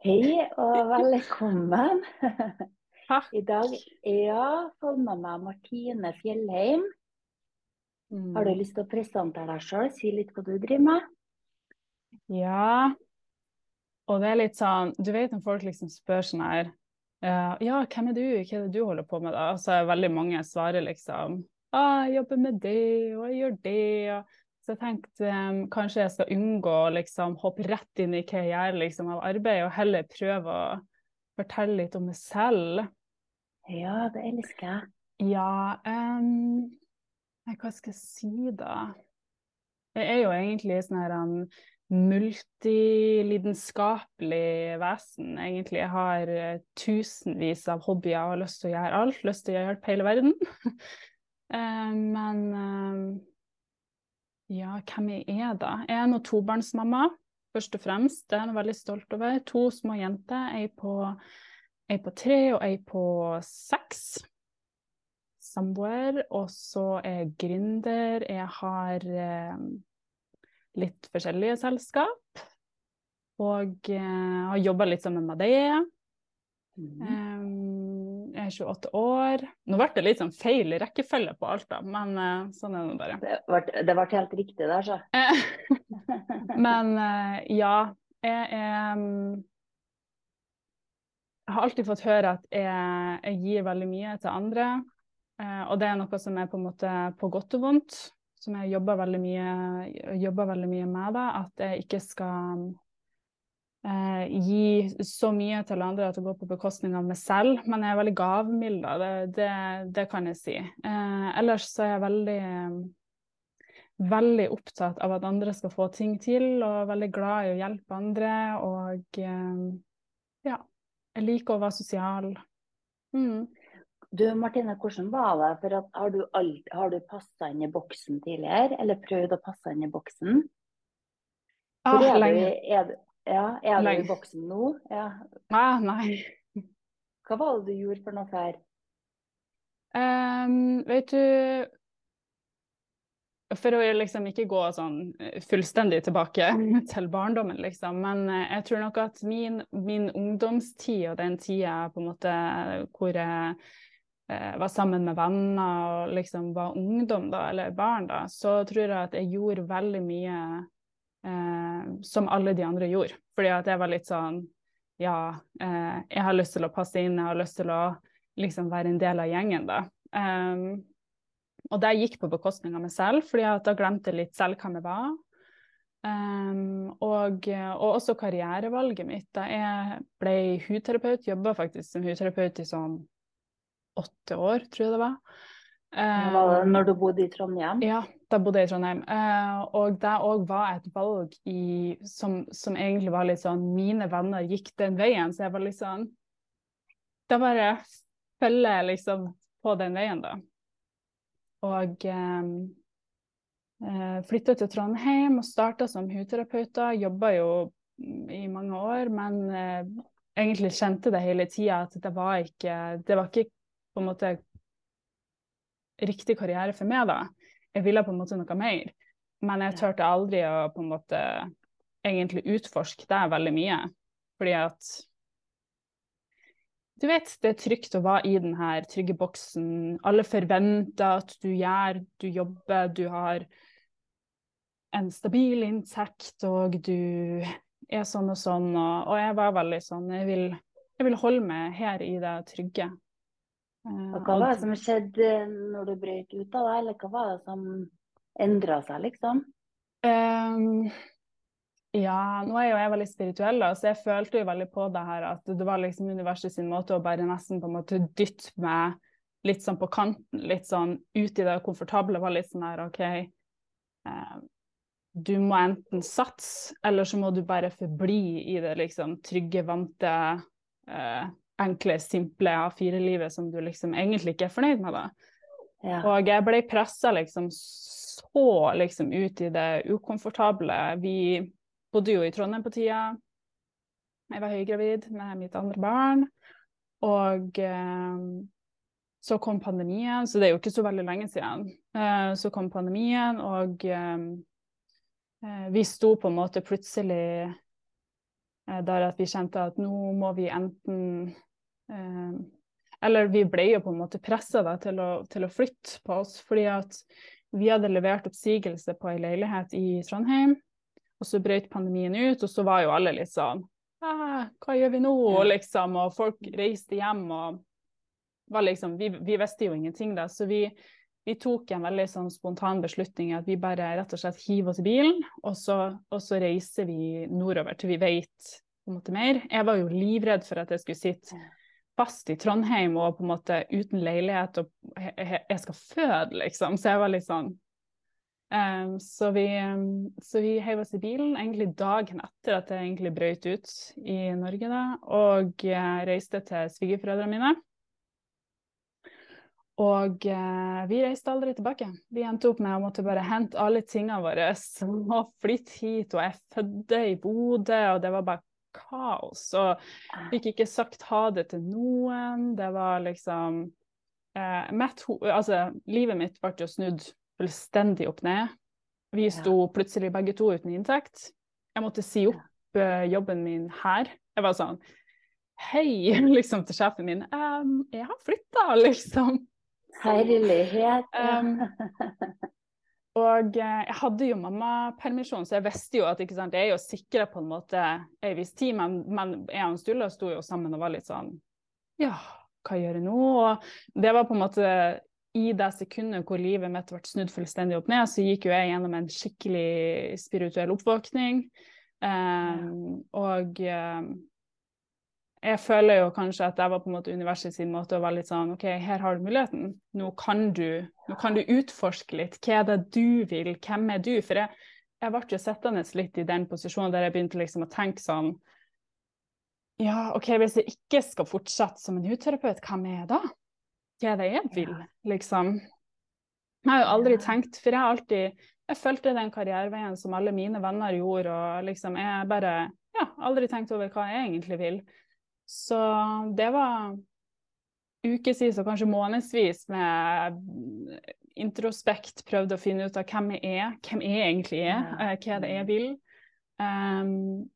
Hei og velkommen. Takk. I dag ja, får med meg Martine Fjellheim. Har du Mm. lyst til å presentere deg sjøl? Si litt hva du driver med? Ja. Og det er litt sånn Du vet når folk liksom spør sånn her eh, Ja, hvem er du? Hva er det du holder på med, da? Så er veldig mange svarer liksom Å, jeg jobber med det, og jeg gjør det. Og... Så jeg tenkte um, kanskje jeg skal unngå å liksom hoppe rett inn i hva jeg gjør liksom, av arbeid, og heller prøve å fortelle litt om meg selv. Ja, det elsker jeg. Ja, um, hva skal jeg si da? Jeg er jo egentlig sånn her en multilidenskapelig vesen, egentlig. Jeg har eh, tusenvis av hobbyer og har lyst til å gjøre alt. Lyst til å hjelpe hele verden. um, Men eh, ja, hvem jeg er da? Jeg er nå tobarnsmamma, først og fremst. Det er jeg veldig stolt over. To små jenter. Ei på, ei på tre og ei på seks samboer, og så er jeg gründer. Jeg har eh, litt forskjellige selskap. Og eh, har jobba litt sammen med det. Mm. Eh, jeg er 28 år. Nå ble det litt sånn feil rekkefølge på alt, da, men eh, sånn er det bare. Det ble, helt riktig der, så. Eh, men eh, ja, jeg er mm, Jeg har alltid fått høre at jeg, jeg gir veldig mye til andre. og det er noe som er på en måte på godt og vondt, som jeg jobber veldig mye, jobber veldig mye med. Da, at jeg ikke skal eh, gi så mye til andre at det går på bekostning av meg selv. Men jeg er veldig gavmild, da. Det, det, det kan jeg si. Eh, ellers så er jeg veldig veldig opptatt av at andre skal få ting til, og veldig glad i å hjelpe andre. Og eh, ja, jeg liker å være sosial. Mm. Du Martine, hvordan var det? For at, har du, alt, har du passa inn i boksen tidligere, eller prøvd å passe inn i boksen? Ah, er, du, er, ja, er du i nå? Ja. Nei, nei. Hva var det du gjorde for noe før? Um, vet du For å liksom ikke gå sånn fullstendig tilbake til barndommen, liksom. Men eh, jeg tror nok at min, min ungdomstid og den tida på en måte hvor jeg eh, var sammen med venner og liksom var ungdom, da, eller barn, da, så tror jeg at jeg gjorde veldig mye eh, som alle de andre gjorde. Fordi at jeg var litt sånn Ja, eh, jeg har lyst til å passe inn, jeg har lyst til å liksom være en del av gjengen, da. Um, og det gikk på bekostning av meg selv, fordi at da glemte jeg litt selv hvem jeg var. Um, og, og også karrierevalget mitt. Da jeg ble hudterapeut, jobba faktisk som hudterapeut i sånn åtte år, tror jeg det var. Hva var det Um, når du bodde i Trondheim? ja, da bodde jeg i Trondheim. Eh, og det òg var et valg i, som, som egentlig var litt sånn Mine venner gikk den veien, så jeg var litt sånn Da bare følger jeg liksom på den veien, da. Og eh, eh, flytta til Trondheim og starta som hudterapeut. Jobba jo i mange år, men eh, egentlig kjente det hele tida at det var ikke Det var ikke på en måte riktig karriere for meg, da. Jeg ville på en måte noe mer. Men jeg turte aldri å på en måte egentlig utforske det veldig mye. Fordi at Du vet, det er trygt å være i den her trygge boksen. Alle forventer at du gjør, du jobber, du har en stabil inntekt, og du er sånn og sånn. Og, og jeg var veldig sånn jeg vil, jeg vil holde meg her i det trygge. Eh, Og hva var det som skjedde når du brøt ut av det, eller hva var det som endra seg, liksom? Um, ja, nå er jo jeg veldig spirituell, da, så jeg følte jo veldig på det her at det var liksom universet sin måte å bare nesten på en måte dytte meg litt sånn på kanten, litt sånn ut i det komfortable. Var litt sånn her OK, eh, du må enten satse, eller så må du bare forbli i det liksom trygge, vante, eh, enkle, simple A4-livet som du liksom egentlig ikke er fornøyd med. da. Ja. Og jeg ble pressa liksom så liksom ut i det ukomfortable. Vi bodde jo i Trondheim på tida. Jeg var høygravid med mitt andre barn. Og eh, så kom pandemien, så det er jo ikke så veldig lenge siden. Eh, så kom pandemien, og eh, eh, vi sto på en måte plutselig Eh, der at vi kjente at nå må vi enten Eller vi ble jo på en måte pressa til, til, å flytte på oss, fordi at vi hadde levert oppsigelse på ei leilighet i Trondheim, og så brøt pandemien ut, og så var jo alle litt sånn Hva gjør vi nå? Og liksom, og folk reiste hjem og var liksom Vi, vi visste jo ingenting da, så vi vi tok en veldig sånn spontan beslutning at vi bare rett og slett hiver oss i bilen, og så, og så reiser vi nordover til vi vet på en måte mer. Jeg var jo livredd for at jeg skulle sitte fast i Trondheim og på en måte uten leilighet, og jeg skal føde, liksom. Så jeg var litt sånn um, Så vi, um, vi heiv oss i bilen egentlig dagen etter at jeg egentlig brøt ut i Norge, da, og uh, reiste til svigerforeldrene mine. Og uh, vi reiste aldri tilbake. Vi endte opp med å måtte bare hente alle tingene våre og flytte hit. Og jeg fødte i Bodø, og det var bare kaos. Og fikk ikke sagt ha det til noen. Det var liksom eh, mitt, Altså, livet mitt ble jo snudd fullstendig opp ned. Vi sto plutselig begge to uten inntekt. Jeg måtte si opp eh, jobben min her. Jeg var sånn Hei, liksom til sjefen min. Um, jeg har flytta, liksom. Herlighet. Um, og eh, jeg hadde jo mammapermisjon, så jeg visste jo at sant, jeg er jo sikra på en måte ei viss tid, men, men jeg og Sturla sto jo sammen og var litt sånn Ja, hva gjør jeg nå? Og det var på en måte i det sekundet hvor livet mitt ble snudd fullstendig opp ned, så gikk jo jeg gjennom en skikkelig spirituell oppvåkning. Um, ja. Og um, jeg føler jo kanskje at jeg var på en måte universet sin måte å være litt sånn OK, her har du muligheten. Nå kan du, nå kan du utforske litt. Hva er det du vil? Hvem er du? For jeg, jeg ble jo sittende litt i den posisjonen der jeg begynte liksom å tenke sånn Ja, OK, hvis jeg ikke skal fortsette som en hudterapeut, hvem er jeg da? Hva er det jeg vil, liksom? Jeg har jo aldri tenkt, for jeg har alltid jeg fulgte den karriereveien som alle mine venner gjorde, og liksom jeg bare ja, aldri tenkt over hva jeg egentlig vil. Så det var ukevis og kanskje månedsvis med introspekt, prøvde å finne ut av hvem jeg er, hvem jeg egentlig er. Eh, hva det er jeg vil. Um,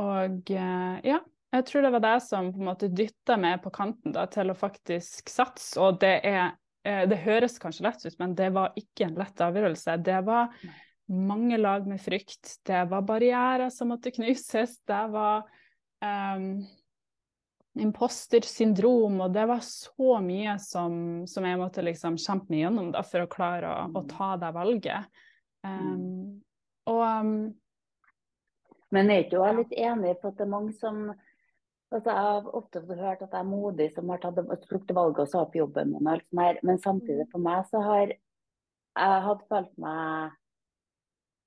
og uh, ja, jeg tror det var det som på en måte dytta meg på kanten da, til å faktisk satse. Og det er uh, Det høres kanskje lett ut, men det var ikke en lett avgjørelse. Det var mange lag med frykt. Det var barrierer som måtte knuses. Det var um, impostersyndrom, og det var så mye som, som jeg måtte liksom kjempe meg gjennom da, for å klare å, å ta det valget. Um, og um, Men er ikke du litt enig på at det er mange som altså Jeg har ofte hørt at jeg er modig som har tatt det valget og sa opp jobben min, og alt sånt her, men samtidig for meg så har jeg hadde følt meg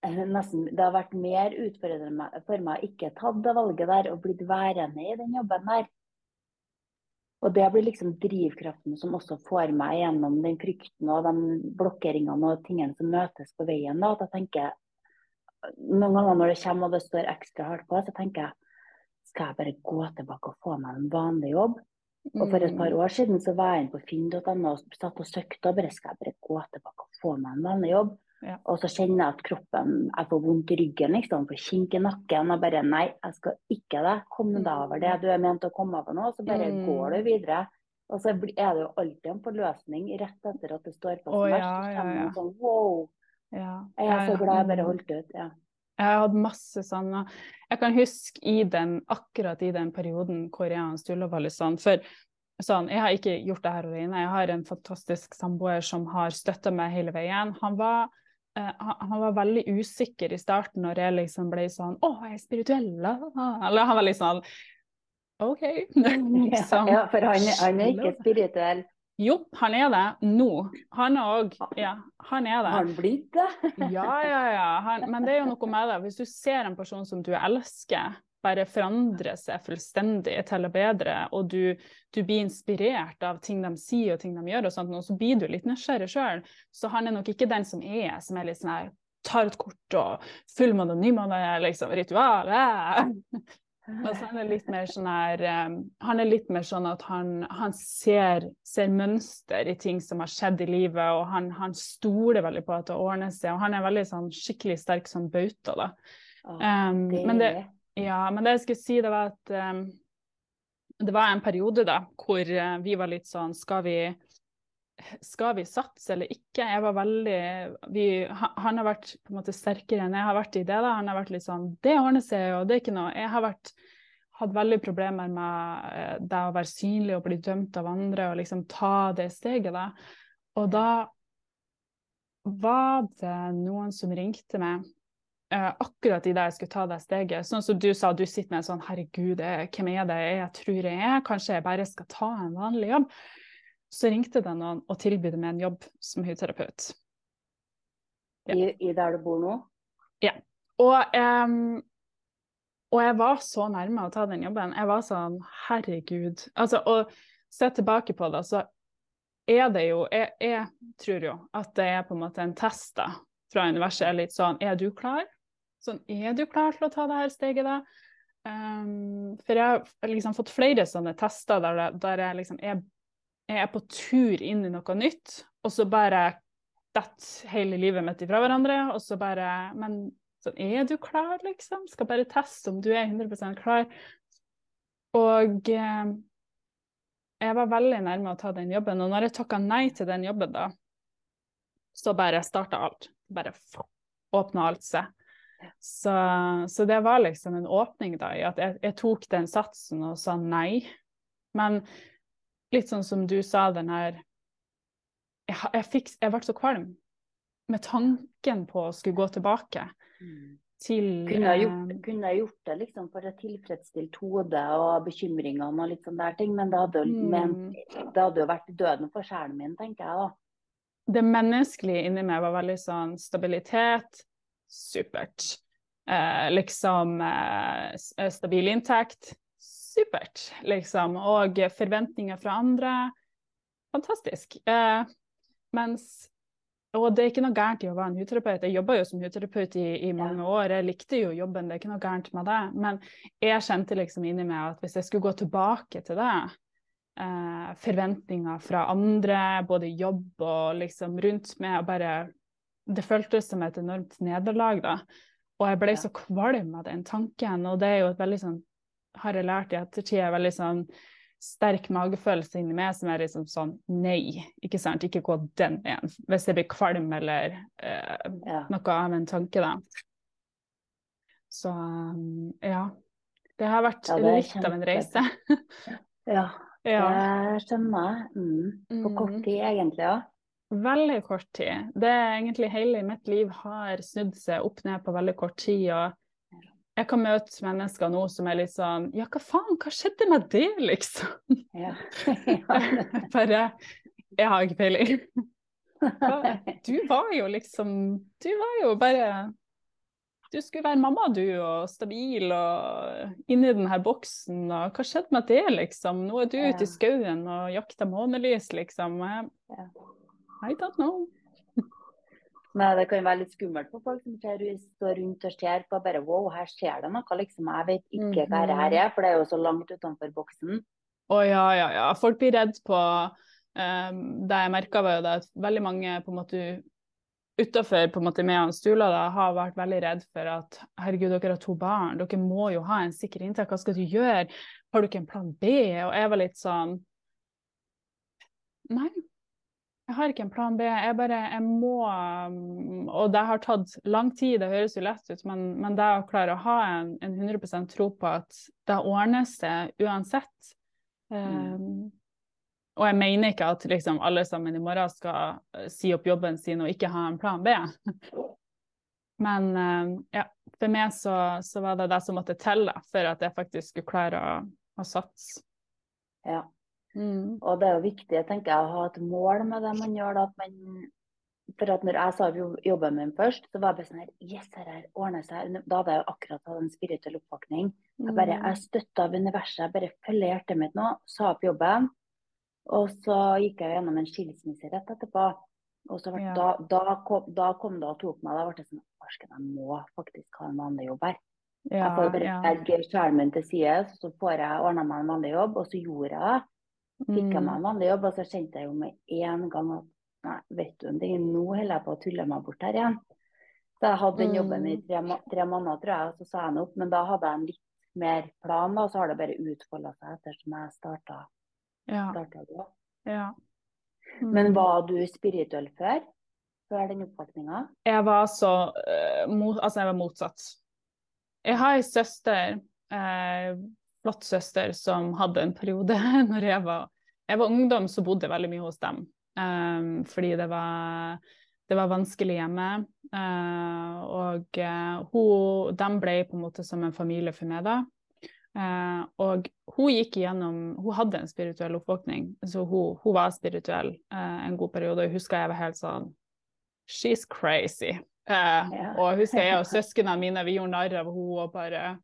nesten, Det har vært mer utfordrende for meg å ikke tatt det valget der og blitt værende i den jobben der. Og det blir liksom drivkraften som også får meg gjennom den frykten og de blokkeringene og tingene som møtes på veien. Da, at jeg tenker, Noen ganger når det kommer og det står ekstra hardt på, så tenker jeg skal jeg bare gå tilbake og få meg en vanlig jobb? Og For et par mm. år siden så var jeg inne på finn.no og satt og søkte og bare skal jeg bare gå tilbake og få meg en vanlig jobb? Ja. Og så kjenner jeg at kroppen jeg får vondt i ryggen, liksom, får kink i nakken. Og bare nei, jeg skal ikke det. Kom deg over det du er ment å komme over nå, så bare mm. går du videre. Og så er det jo alltid en forløsning rett etter at det står på som oh, verst. Ja, ja, ja. Sånn, wow. Ja. Jeg er så glad jeg bare holdt ut. ja. Jeg har hatt masse sånn Jeg kan huske i den, akkurat i den perioden hvor jeg og Sturla var litt sånn For sånn, jeg har ikke gjort det her alene. Jeg har en fantastisk samboer som har støtta meg hele veien. Han var han var veldig usikker i starten når jeg liksom ble sånn Å, jeg er spirituell? Eller han var litt sånn OK. liksom. Ja, for han, han, er ikke spirituell? Jo, han er det nå. Han er òg Ja, han er det. Har han blitt det? ja, ja, ja. Han, men det er jo noe med det. Hvis du ser en person som du elsker, bare forandrer seg fullstendig til det bedre, og du, du, blir inspirert av ting de sier og ting de gjør, og sånt, og så blir du litt nysgjerrig sjøl. Så han er nok ikke den som er, som er litt sånn her tar et kort og fullmåne og nymåne, liksom, ritual. Altså, så han er litt mer sånn her um, Han er litt mer sånn at han, han ser, ser, mønster i ting som har skjedd i livet, og han, han stoler veldig på at det ordner seg. Og han er veldig sånn skikkelig sterk som bauta, da. Um, men det, Ja, men det jeg skulle si, det var at um, det var en periode da hvor uh, vi var litt sånn Skal vi skal vi satse eller ikke? Jeg var veldig vi, Han har vært på en måte sterkere enn jeg har vært i det. da. Han har vært litt sånn Det ordner seg, jo, det er ikke noe Jeg har vært, hatt veldig problemer med eh, det å være synlig og bli dømt av andre og liksom ta det steget, da. Og da var det noen som ringte meg uh, akkurat idet jeg skulle ta det steget. Sånn som du sa, du sitter med en sånn Herregud, hvem er det jeg tror jeg er? Kanskje jeg bare skal ta en vanlig jobb? så ringte det noen og tilbød meg en jobb som hudterapeut. Ja. I, I, der du bor nå? Ja. Og, um, og, jeg var så nærme å ta den jobben. Jeg var sånn Herregud. Altså, å se tilbake på det, så er det jo jeg, jeg, tror jo at det er på en måte en test da, fra universet. Litt sånn Er du klar? Sånn, er du klar til å ta det her steget, da? Um, for jeg har liksom fått flere sånne tester der, der jeg liksom er jeg er på tur inn i noe nytt, og så bare detter hele livet mitt ifra hverandre, og så bare Men sånn, er du klar, liksom? Skal bare teste om du er 100% klar. Og eh, jeg var veldig nærme å ta den jobben, og når jeg takka nei til den jobben, da, så bare starta alt. Bare åpna alt seg. Så, så, det var liksom en åpning da, i at jeg, jeg tok den satsen og sa nei. Men litt sånn som du sa, den her jeg, jeg, fikk, jeg ble så kvalm med tanken på å skulle gå tilbake mm. til kunne jeg, gjort, eh, kunne jeg gjort det liksom for å tilfredsstille hodet og bekymringene og litt sånne der ting, men det hadde, mm. men, det hadde jo vært døden for sjelen min, tenker jeg da. Det menneskelige inni meg var veldig sånn stabilitet, supert. Eh, liksom eh, stabil inntekt, supert, liksom. Og forventninger fra andre fantastisk. Eh, mens og det er ikke noe gærent i å være en hudterapeut. Jeg jobba jo som hudterapeut i, i, mange år. Jeg likte jo jobben, det er ikke noe gærent med det. Men jeg kjente liksom inni meg at hvis jeg skulle gå tilbake til det, eh, forventninger fra andre, både jobb og liksom rundt meg, og bare Det føltes som et enormt nederlag, da. Og jeg ble så kvalm av den tanken, og det er jo et veldig sånn har jeg lært i ettertid, er veldig sånn sterk magefølelse inni meg som er liksom sånn nei, ikke sant, ikke gå den veien. Hvis jeg blir kvalm eller eh, ja. noe av en tanke, da. Så um, ja. Det har vært ja, litt av en reise. ja, ja, det skjønner jeg. Mm. På kort mm. tid, egentlig, ja. Veldig kort tid. Det er egentlig hele mitt liv har snudd seg opp ned på veldig kort tid. og jeg kan møte mennesker nå som er litt sånn Ja, hva faen, hva skjedde med det, liksom? Ja. Bare Jeg har ikke peiling. Du var jo liksom Du var jo bare Du skulle være mamma, du, og stabil og inni den her boksen, og hva skjedde med det, liksom? Nå er du ute i skauen og jakter månelys, liksom. I don't know. Nei, det kan være litt skummelt for folk som ser, står rundt og ser på bare wow, her skjer det noe. liksom, Jeg vet ikke hva det her er, for det er jo så langt utenfor boksen. Å ja, ja, ja. Folk blir redd på um, Det jeg merka, var jo det at veldig mange på en måte utafor på en måte med Stula da, har vært veldig redd for at herregud, dere har to barn, dere må jo ha en sikker inntekt, hva skal du gjøre? Har du ikke en plan B? Og jeg var litt sånn Nei, jeg har ikke en plan B. Jeg bare jeg må Og det har tatt lang tid, det høres jo lett ut, men, men det å klare å ha en, en 100% tro på at det ordner seg uansett mm. um, Og jeg mener ikke at liksom, alle sammen i morgen skal uh, si opp jobben sin og ikke ha en plan B. Men um, ja, for meg så, så, var det det som måtte til for at jeg faktisk skulle klare å, å satse. Ja. Mm. Og det er jo viktig tenker jeg, å ha et mål med det man gjør. Da, at man, for at når jeg sa jobben min først, så var jeg bare sånn her Yes, her ordner seg. Da hadde jeg jo akkurat hatt en spirituell oppvåkning. Jeg bare, mm. jeg støtta av universet. Jeg bare følger hjertet mitt nå. Sa opp jobben. Og så gikk jeg gjennom en skilsmisse rett etterpå. Og så ble, ja. da, da, kom, da, kom, det og tok meg. Da ble det sånn Farsken, jeg må faktisk ha en vanlig jobb her. Ja, jeg får bare ja. sjelen min til side, så får jeg ordna meg en vanlig jobb. Og så gjorde jeg det. Fikk jeg meg en mm. vanlig jobb, og så kjente jeg jo med en gang at nei, vet du en ting, nå holder jeg på å tulle meg bort her igjen. Så jeg hadde den jobben i mm. tre, tre måneder, tror jeg, og så sa jeg den opp. Men da hadde jeg en litt mer plan, og så har det bare utfolda seg ettersom jeg starta, Ja. starta ja. Men Mm. var du spirituell før? Før den oppfatninga? Jeg var så uh, mot, Altså, jeg var motsatt. Jeg har ei søster, eh, flott søster, som hadde en periode når jeg var Jeg var ungdom, så bodde jeg veldig mye hos dem. Um, fordi det var, det var vanskelig hjemme. Uh, og eh, hun, de ble på en måte som en familie for meg da. Uh, og hun gikk igjennom Hun hadde en spirituell oppvåkning, så hun, hun var spirituell uh, en god periode. Og jeg husker jeg var helt sånn She's crazy. Uh, yeah. Og jeg husker jeg og søsknene mine vi gjorde narr av henne og bare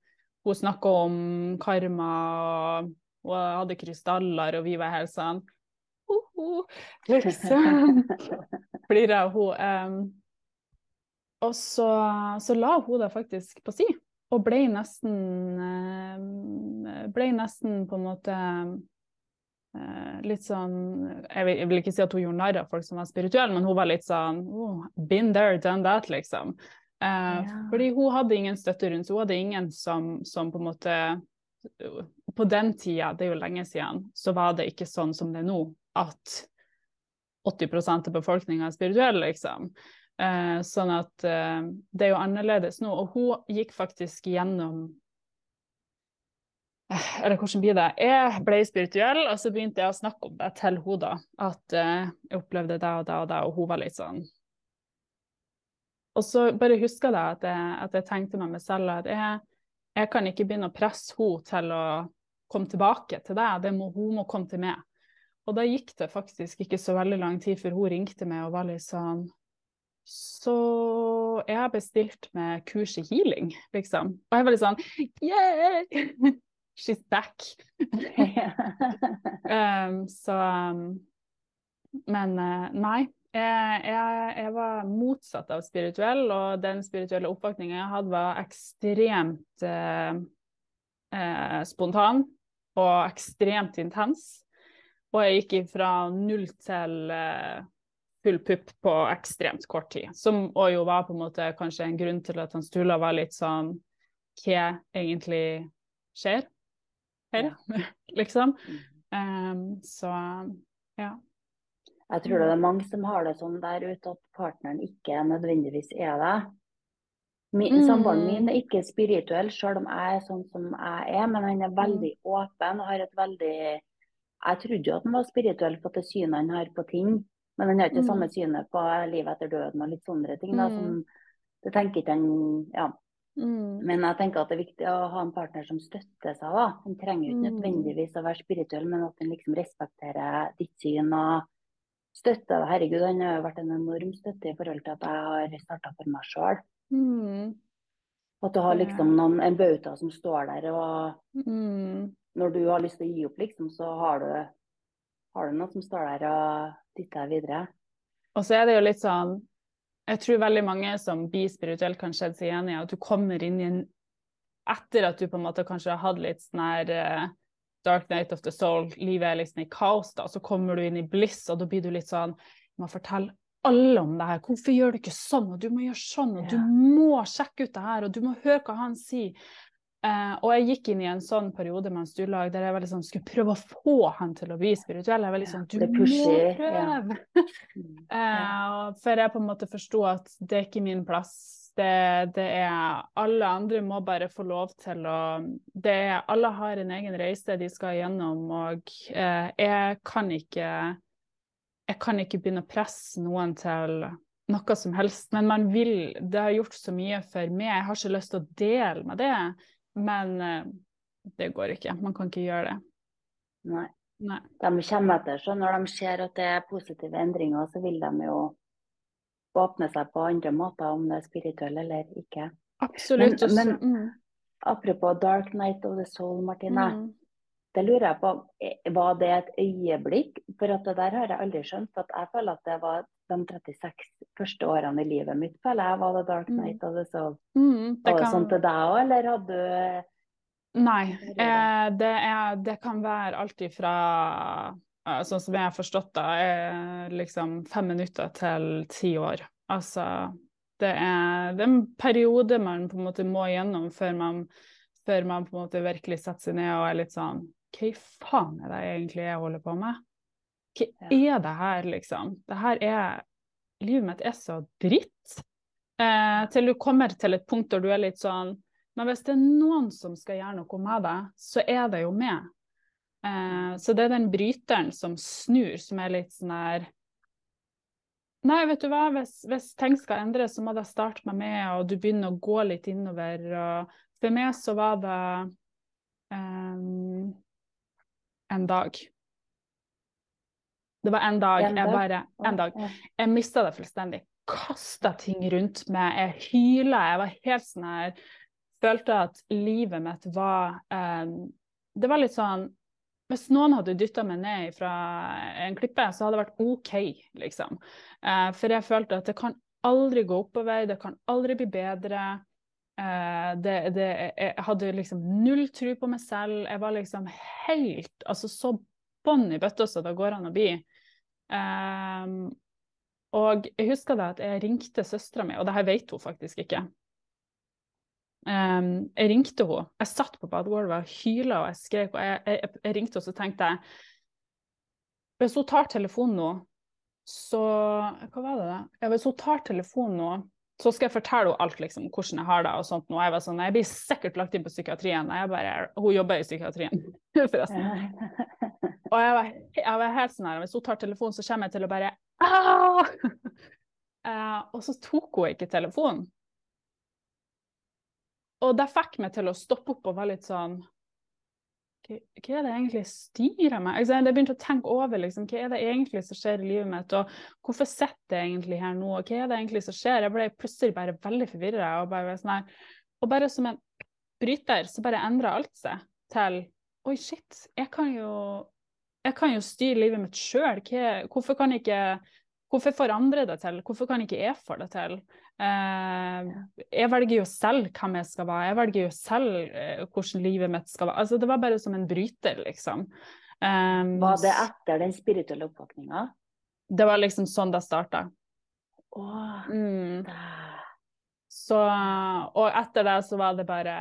Hun snakka om karma, og hun hadde krystaller, og vi var helt sånn «Hoho», Liksom. Flira hun. Um, og så, så la hun det faktisk på si, og ble nesten Ble nesten på en måte eh, litt sånn jeg vil, jeg vil ikke si at hun gjorde narr av folk som var spirituelle, men hun var litt sånn oh, Been there, done that, liksom. Eh, Ja. Fordi hun hadde ingen støtte rundt seg. Hun hadde ingen som, som på en måte På den tida, det er jo lenge siden, så var det ikke sånn som det er nå, at 80% av befolkninga er spirituell, liksom. Eh, sånn at eh, det er jo annerledes nå. Og hun gikk faktisk gjennom Eller hvordan blir det? Jeg ble spirituell, og så begynte jeg å snakke om det til henne. At jeg opplevde det og det og det, og hun var litt sånn Og så bare huska jeg at, jeg at jeg tenkte med meg selv at jeg, jeg kan ikke begynne å presse henne til å komme tilbake til deg, det må, hun må komme til meg. Og da gikk det faktisk ikke så veldig lang tid før hun ringte meg og var litt sånn Så jeg har bestilt med kurs i healing, liksom. Og jeg var litt sånn Yeah! She's back. um, så um, Men uh, nei. Jeg, jeg, jeg, var motsatt av spirituell, og den spirituelle oppvåkninga jeg hadde, var ekstremt eh, eh, spontan og ekstremt intens. Og jeg gikk fra null til eh, full pupp på ekstremt kort tid. Som òg jo var på en måte kanskje en grunn til at han Stula var litt sånn Hva egentlig skjer her? Liksom. Um, så ja. Jeg tror det er mange som har det sånn der ute at partneren ikke nødvendigvis er det. Min, mm. Samboeren min er ikke spirituell, selv om jeg er sånn som jeg er, men han er veldig mm. åpen og har et veldig Jeg trodde jo at han var spirituell for det synet han har på ting, men han har ikke det mm. samme synet på livet etter døden og litt sånne ting. Da, som, det tenker ikke han Ja. Mm. Men jeg tenker at det er viktig å ha en partner som støtter seg. da. Han trenger ikke nødvendigvis å være spirituell, men at han liksom respekterer ditt syn og støtter deg. Herregud, han har vært en enorm støtte i forhold til at jeg har starta for meg sjøl. Mm. At du har liksom noen, en bauta som står der, og mm. når du har lyst til å gi opp, liksom, så har du, har du noe som står der og dytter deg videre. Og så er det jo litt sånn jeg tror veldig mange som blir spirituelt kan kjenne seg igjen i at du kommer inn i en Etter at du på en måte kanskje har hatt litt sånn her uh, dark night of the soul, livet er liksom i kaos, da, så kommer du inn i bliss, og da blir du litt sånn Du må fortelle alle om det her. Hvorfor gjør du ikke sånn, og du må gjøre sånn, og du må sjekke ut det her, og du må høre hva han sier. Uh, og jeg gikk inn i en sånn periode med en stuelag der jeg liksom, skulle prøve å få han til å bli spirituell. Jeg var liksom Du må prøve! uh, for jeg på en måte forsto at det er ikke min plass. Det, det, er Alle andre må bare få lov til å det er, Alle har en egen reise de skal gjennom, og eh, jeg kan ikke Jeg kan ikke begynne å presse noen til noe som helst, men man vil Det har gjort så mye for meg. Jeg har ikke lyst til å dele med det. Men eh, det går ikke. Man kan ikke gjøre det. Nei. Nei. De kommer etter, så når de ser at det er positive endringer, så vil de jo åpne seg på andre måter, om det er spirituelle eller ikke. Absolutt. Men, men mm. apropos Dark Night of the Soul, Martine. Mm. Det lurer jeg på, var det et øyeblikk? For at det der har jeg aldri skjønt. For jeg føler at det var de 36 første årene i livet mitt, føler jeg var det Dark Night of the Soul. Mm, var det kan... sånn til deg òg, eller hadde du Nei, eh, det, er, det, kan være alt ifra sånn som jeg har forstått det, er liksom fem minutter til ti år. Altså det er, det er en periode man på en måte må gjennom før man før man på en måte virkelig setter seg ned og er litt sånn Hva i faen er det egentlig jeg holder på med? Hva er det her, liksom? Det her er Livet mitt er så dritt. Eh, til du kommer til et punkt der du er litt sånn Men hvis det er noen som skal gjøre noe med det, så er det jo meg. Eh, så det er den bryteren som snur, som er litt sånn her Nei, vet du hva, hvis, hvis, ting skal endres, så må det starte meg med og du begynner å gå litt innover. Og for meg så var det um, en dag. Det var en dag jeg bare En dag. Jeg mista det fullstendig. Kasta ting rundt meg. Jeg hyla. Jeg var helt sånn her Følte at livet mitt var um, Det var litt sånn hvis noen hadde dytta meg ned fra en klippe, så hadde det vært OK, liksom. Eh, for jeg følte at det kan aldri gå oppover, det kan aldri bli bedre. Eh, det, det, jeg hadde liksom null tro på meg selv. Jeg var liksom helt Altså så bånn i bøtta som det går an å bli. Eh, og jeg husker da at jeg ringte søstera mi, og det her vet hun faktisk ikke. Um, jeg ringte henne. Jeg satt på badegulvet og hyla og jeg skrek. Og jeg, jeg, jeg ringte henne og tenkte jeg Hvis hun tar telefonen nå, så Hva var det, da? Ja, hvis hun tar telefonen nå, så skal jeg fortelle henne alt, liksom, hvordan jeg har det og sånt. Og jeg var sånn, jeg blir sikkert lagt inn på psykiatrien. Jeg bare, hun jobber i psykiatrien, forresten. Og jeg var, jeg var, helt sånn her, hvis hun tar telefonen, så kommer jeg til å bare uh, Og så tok hun ikke telefonen. Og det fikk meg til å stoppe opp og være litt sånn hva, er det egentlig styrer meg? Jeg begynte å tenke over liksom, hva er det egentlig som skjer i livet mitt, og hvorfor sitter jeg egentlig her nå, og hva er det egentlig som skjer? Jeg ble plutselig bare veldig forvirra. Og, bare sånn og bare som en bryter så bare endra alt seg til Oi, shit, jeg kan jo, jeg kan jo styre livet mitt sjøl. Hvorfor kan ikke Hvorfor forandre det til? Hvorfor kan ikke jeg få det til? Eh, jeg velger jo selv hvem jeg skal være, jeg velger jo selv eh, hvordan livet mitt skal være. Altså, det var bare som en bryter, liksom. Um, var det etter den spirituelle oppvåkninga? Det var liksom sånn det starta. Oh, mm. Så, og etter det så var det bare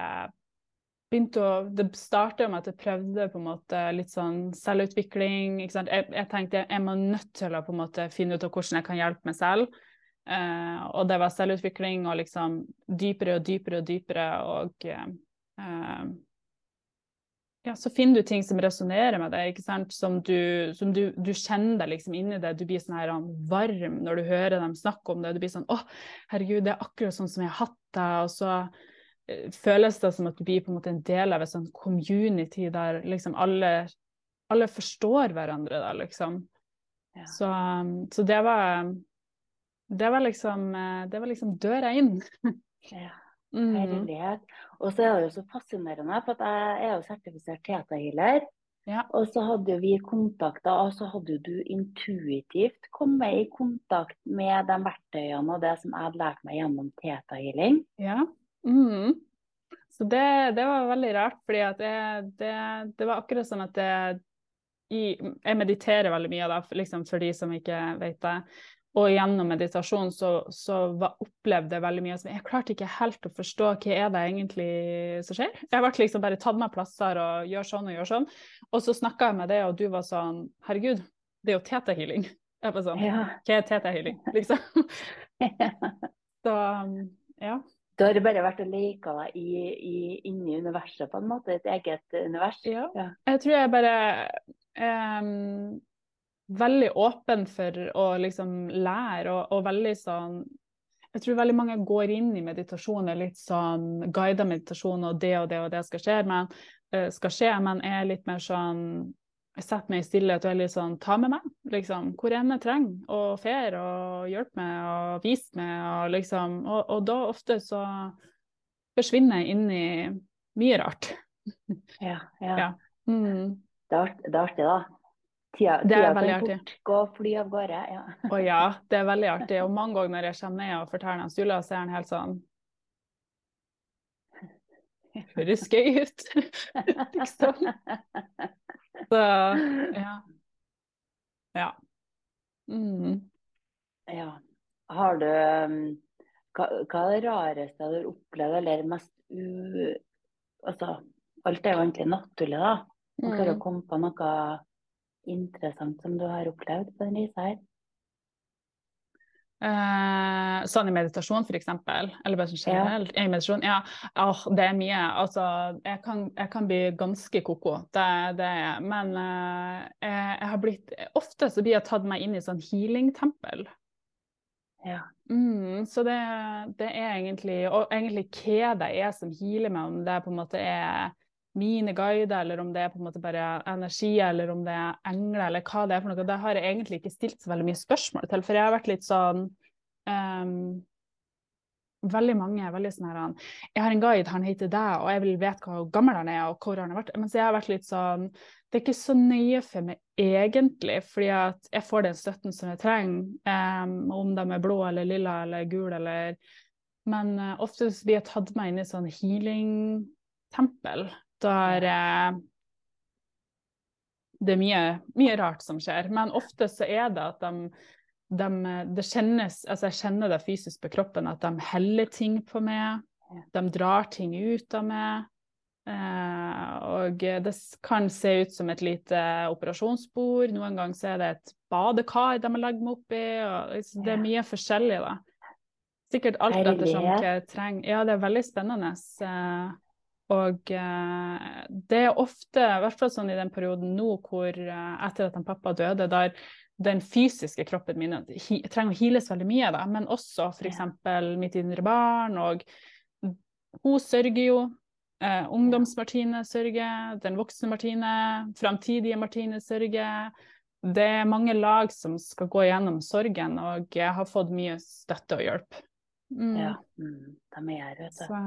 begynte å Det starta med at jeg prøvde på en måte litt sånn selvutvikling. Jeg, jeg tenkte jeg må nødt til å på en måte finne ut av hvordan jeg kan hjelpe meg selv. Uh, og det var selvutvikling og liksom dypere og dypere og dypere. Og uh, ja, så finner du ting som resonnerer med deg, ikke sant? som, du, som du, du, kjenner deg liksom inni det. Du blir sånn her varm når du hører dem snakke om det. Du blir sånn 'Å, herregud, det er akkurat sånn som jeg har hatt det.' Og så uh, føles det som at du blir på en måte en del av et sånn community der liksom alle, alle forstår hverandre, da, liksom. Ja. Så, um, så det var det var liksom, eh, det var liksom døra inn. ja. Mm. Herlighet. Og så er det jo så fascinerende, for jeg er jo sertifisert teta-healer. Ja. Og så hadde vi kontakta, og så hadde du intuitivt kommet i kontakt med de verktøyene og det som jeg hadde lært meg gjennom teta-healing. Ja. Mm. Så det, det, var veldig rart, fordi det, det, det, var akkurat sånn at jeg mediterer veldig mye, da, liksom for de som ikke vet det. Og gjennom meditasjon så, så var, opplevde jeg veldig mye som Jeg klarte ikke helt å forstå hva er det egentlig som skjer. Jeg ble liksom bare tatt med plasser og gjør sånn og gjør sånn. Og så snakka jeg med deg, og du var sånn Herregud, det er jo TT-healing. Jeg var sånn ja. Hva er TT-healing, liksom? så ja. Du har bare vært og leka deg i, i, inni universet, på en måte? Et eget univers? Ja. ja. Jeg tror jeg bare um, veldig åpen for å liksom lære, og, og, veldig sånn Jeg tror veldig mange går inn i meditasjon er litt sånn guida meditasjon, og det og det og det skal skje, men, uh, skal skje, men er litt mer sånn jeg setter meg i stillhet og er litt sånn ta med meg, liksom. Hvor enn jeg trenger, og fer og hjelpe meg og vise meg, og liksom og, og, da ofte så forsvinner jeg inn i mye rart. Ja. ja. ja. Mm. Det, er det er artig, da. Tida, det er veldig artig. Gå og fly av gårde. Ja. Å ja, det er veldig artig. Og mange ganger når jeg kommer ned og forteller han Sula, så er han helt sånn Høres gøy ut, liksom. Så ja. Ja. Mm. Ja. Har du um, hva, hva, er det rareste du har opplevd, eller mest u, Altså, alt er jo egentlig naturlig, da. Man klarer Mm. å komme på noe interessant som du har opplevd på denne reisa her. Eh, sånn i meditasjon, eksempel? Eller bare sånn generelt? I meditasjon? Ja, oh, det er mye. Altså, jeg kan, jeg kan bli ganske ko-ko, det, det er jeg. Men eh, jeg, jeg har blitt Ofte så blir jeg tatt meg inn i sånn healing-tempel. Ja. Mm, så det, det er egentlig Og egentlig hva det er som healer meg, om det på en måte er mine guider, eller om det er på en måte bare energi, eller om det er engler, eller hva det er for noe. Det har jeg egentlig ikke stilt så veldig mye spørsmål til, for jeg har vært litt sånn um, Veldig mange er veldig sånn her Jeg har en guide, han heter deg, og jeg vil vite hvor gammel han er, og hvor han har vært. Mens jeg har vært litt sånn Det er ikke så nøye for meg egentlig, fordi at jeg får den støtten som jeg trenger, um, om de er blå eller lilla eller gul eller Men uh, oftest blir jeg tatt meg inn i sånn healing-tempel. Der eh, det er mye, mye rart som skjer. Men ofte så er det at de, de det kjennes, altså Jeg kjenner det fysisk på kroppen at de heller ting på meg. De drar ting ut av meg. Eh, og det kan se ut som et lite operasjonsbord. Noen ganger så er det et badekar de har lagt meg opp Og liksom, det er mye forskjellig, da. Sikkert alt ettersom hva jeg trenger. Ja, det er veldig spennende. Eh, og eh, det er ofte, i hvert fall sånn i den perioden nå hvor eh, etter at pappa døde, der den fysiske kroppen min trenger å heales veldig mye, da, men også f.eks. mitt indre barn. Og hun sørger jo. Eh, Ungdoms-Martine sørger, den voksne Martine, framtidige Martine sørger. Det er mange lag som skal gå gjennom sorgen, og jeg har fått mye støtte og hjelp. Mm. Ja, mm, de er her, vet du. Så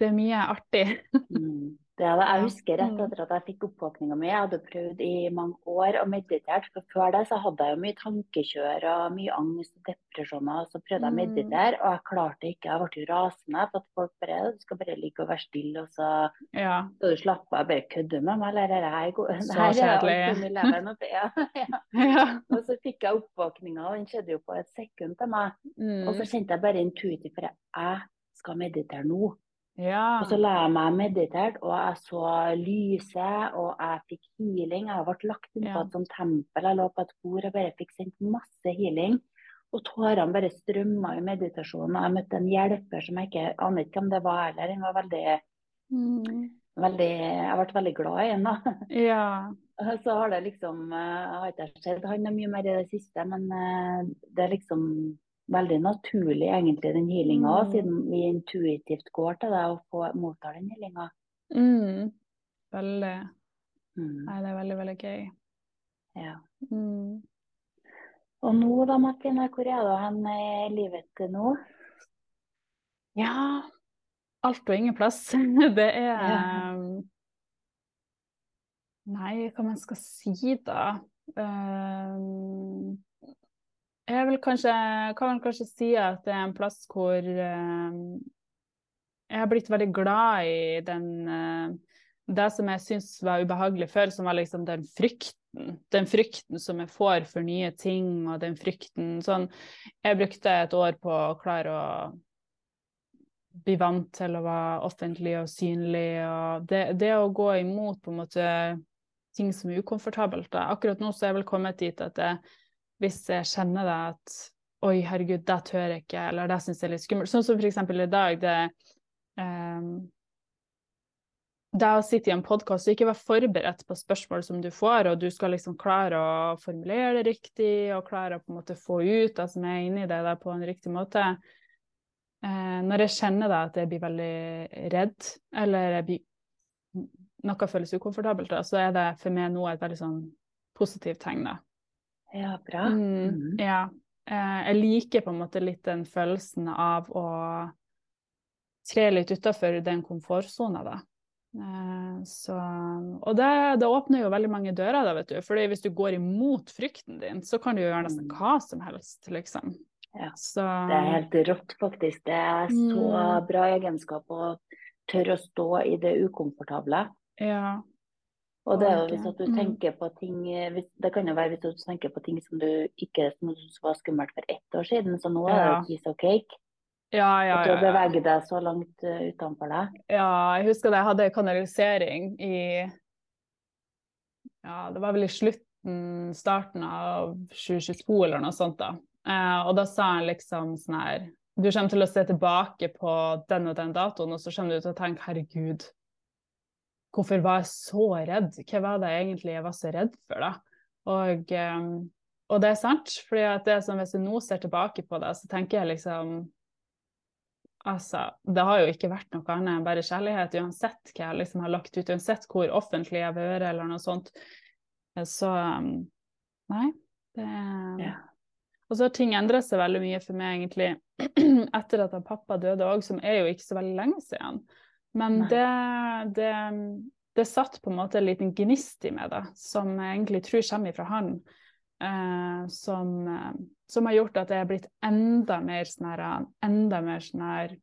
det er mye artig. mm. Det er det. Jeg husker rett Mm. etter at jeg fikk oppvåkninga mi. Jeg hadde prøvd i mange år og meditert. For før det så hadde jeg jo mye tankekjør og mye angst og depresjoner. Så prøvde jeg å Mm. meditere, og jeg klarte ikke. Jeg ble jo rasende for at folk bare Du skal bare ligge og være stille, og så Ja. skal du slappe av. Bare kødde med meg, eller er det her go- Så kjedelig. Ja, ja. Og så fikk jeg oppvåkninga, og den skjedde jo på et sekund til meg. Og så Mm. kjente jeg bare intuitivt, for jeg skal meditere nå. Ja. Og så la jeg meg meditert, og jeg så lyset, og jeg fikk healing. Jeg ble lagt inn på Ja. et sånt tempel, jeg lå på et bord og bare fikk sendt masse healing. Og tårene bare strømma i meditasjonen. Og jeg møtte en hjelper som jeg ikke aner ikke om det var heller. Den var veldig, Mm. veldig Jeg ble veldig glad i da. ja. Så har det liksom eh, Jeg har ikke sett han er mye mer i det siste, men eh, det er liksom veldig naturlig egentlig, den healinga òg, Mm. siden vi intuitivt går til deg og får, mottar den healinga. Mm. Veldig. Mm. Nei, det er veldig, veldig gøy. Ja. Mm. Og nå da, Martine, hvor er du hen i livet til nå? Ja Alt og ingen plass. Det er Ja. um, Nei, hva man skal si, da? Um, jeg vil kanskje, kan kanskje si at det er en plass hvor uh, jeg har blitt veldig glad i den uh, Det som jeg syns var ubehagelig før, som var liksom den frykten. Den frykten som jeg får for nye ting, og den frykten sånn Jeg brukte et år på å klare å bli vant til å være offentlig og synlig. Og det, det å gå imot på en måte ting som er ukomfortabelt. Da. Akkurat nå så er jeg vel kommet dit at jeg, hvis jeg kjenner det at oi, herregud, det tør jeg ikke, eller det syns jeg er litt skummelt. Sånn som for eksempel i dag, det um, det å sitte i en podkast og ikke være forberedt på spørsmål som du får, og du skal liksom klare å formulere det riktig og klare å på en måte få ut det som er inni deg da, på en riktig måte. uh, når jeg kjenner da, at jeg blir veldig redd, eller blir, noe føles ukomfortabelt, da, så er det for meg nå et veldig sånn positivt tegn. da. Ja, bra. Mm, Mhm. ja. Eh, jeg liker på en måte litt den følelsen av å tre litt utafor den komfortsona, da. Eh, så, og det, det åpner jo veldig mange dører, da, vet du. Fordi hvis du går imot frykten din, så kan du gjøre nesten Mm. hva som helst, liksom. Ja. Så Det er helt rått, faktisk. Det er så Mm. bra egenskap å tørre å stå i det ukomfortable. ja. Og det er jo hvis at du mm. tenker på ting hvis, Det kan jo være hvis du tenker på ting som du ikke som du var skummelt for ett år siden, så nå er det jo piece of cake. Ja, ja, ja, At du beveger deg så langt uh, utenfor deg. Ja, jeg husker da jeg hadde kanalisering i Ja, det var vel i slutten, starten av 2022 eller noe sånt, da. Eh, og da sa han liksom sånn her Du kommer til å se tilbake på den og den datoen, og så kommer du til å tenke herregud, hvorfor var jeg så redd? Hva var det egentlig jeg var så redd for, da? Og, eh, og det er sant, fordi det er som hvis jeg nå ser tilbake på det, så tenker jeg liksom Altså, det har jo ikke vært noe annet enn bare kjærlighet, uansett hva jeg liksom har lagt ut, uansett hvor offentlig jeg har vært eller noe sånt. Så um, nei. Det Ja. Og så har ting endret seg veldig mye for meg, egentlig, etter at pappa døde òg, som er jo ikke så veldig lenge siden. Men det, det, det satt på en måte en liten gnist i meg, da, som jeg egentlig tror kommer fra han. Eh, som, eh, som har gjort at jeg er blitt enda mer sånn her Enda mer sånn her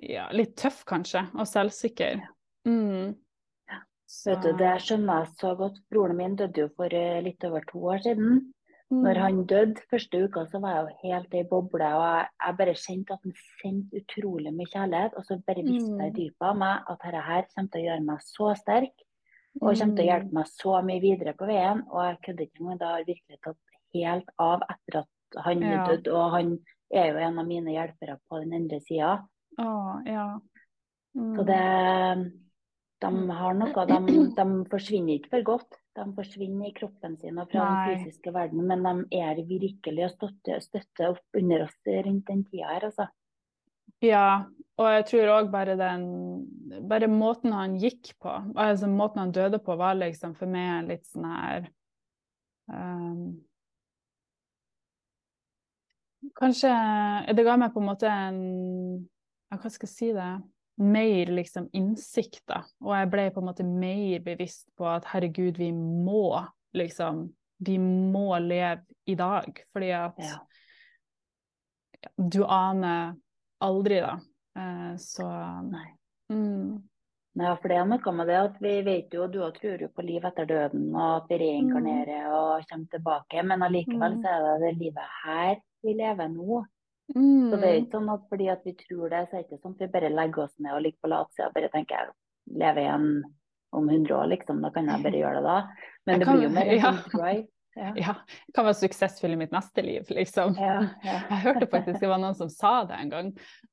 Ja, litt tøff, kanskje, og selvsikker. Mm. Så- Vet du, Det skjønner jeg så godt. Broren min døde jo for eh, litt over to år siden. Mm. Når han døde første uka, så var jeg jo helt i boble. Og jeg, jeg bare kjente at han sendte utrolig mye kjærlighet. Og så bare visste jeg i Mm. dypet av meg at dette her kommer til å gjøre meg så sterk. Og kommer til å hjelpe meg så mye videre på veien. Og jeg kødder ikke engang. Det har virkelig tatt helt av etter at han Ja. døde. Og han er jo en av mine hjelpere på den andre sida. Ja. Mm. Så det De har noe. De, de forsvinner ikke for godt. De forsvinner i kroppen sin og fra Nei. den fysiske verden, men de er virkelig å støtte, støtte opp under oss rundt den tida her, altså. Ja, og jeg tror òg bare den Bare måten han gikk på, altså måten han døde på, var liksom for meg litt sånn her um, Kanskje Det ga meg på en måte en Hva skal jeg si det? Mer liksom da. Og jeg ble på en måte mer bevisst på at herregud, vi må liksom Vi må leve i dag, fordi at Ja. du aner aldri, da. Eh, så Nei. mm, Nei, for det er noe med det at vi vet jo, du òg tror jo på liv etter døden, og at vi reinkarnerer og kommer tilbake, men allikevel Mm. så er det det livet her vi lever nå. Mm, Så det er ikke sånn at fordi at vi tror det, så er det ikke sånn at vi bare legger oss ned og ligger på latsida og bare tenker jeg lever igjen om 100 år, liksom. Da kan jeg bare gjøre det da. Men Jeg det kan- blir jo mer ja. right. Ja. Ja, kan være suksessfull i mitt neste liv, liksom. Ja, ja. Jeg hørte faktisk det var noen som sa det en gang.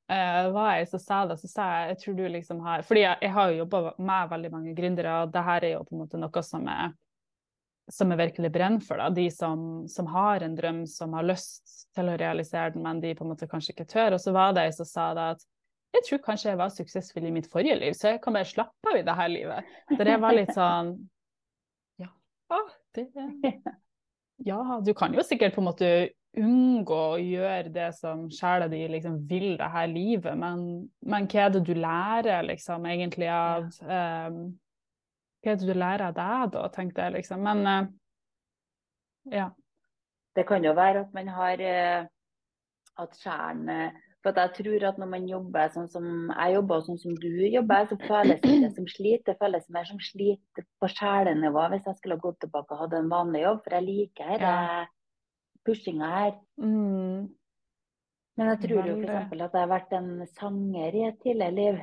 Uh, var jeg som sa det, så sa jeg jeg tror du liksom har Fordi jeg, jeg har jo jobba med veldig mange gründere, og det her er jo på en måte noe som er som jeg virkelig brenner for. Da. De som, som har en drøm, som har lyst til å realisere den, men de på en måte kanskje ikke tør. Og så var det ei som sa det at jeg tror kanskje jeg var suksessfull i mitt forrige liv, så jeg kan bare slappe av i det her livet. Der jeg var litt sånn Ja, det Ja, du kan jo sikkert på en måte unngå å gjøre det som sjela di liksom vil det her livet, men, men hva er det du lærer liksom egentlig av um, Hva er det du lærer deg da, tenkte jeg liksom. Men uh, ja. Det kan jo være at man har uh, at skjæren eh, For jeg tror at når man jobber sånn som jeg jobber, og sånn som du jobber, så føles det som slit. Det føles mer som slit på sjelenivå hvis jeg skulle gått tilbake og hatt en vanlig jobb. For jeg liker ja. pushinga her. Mm, Men jeg tror jo f.eks. at jeg har vært en sanger i et tidligere liv.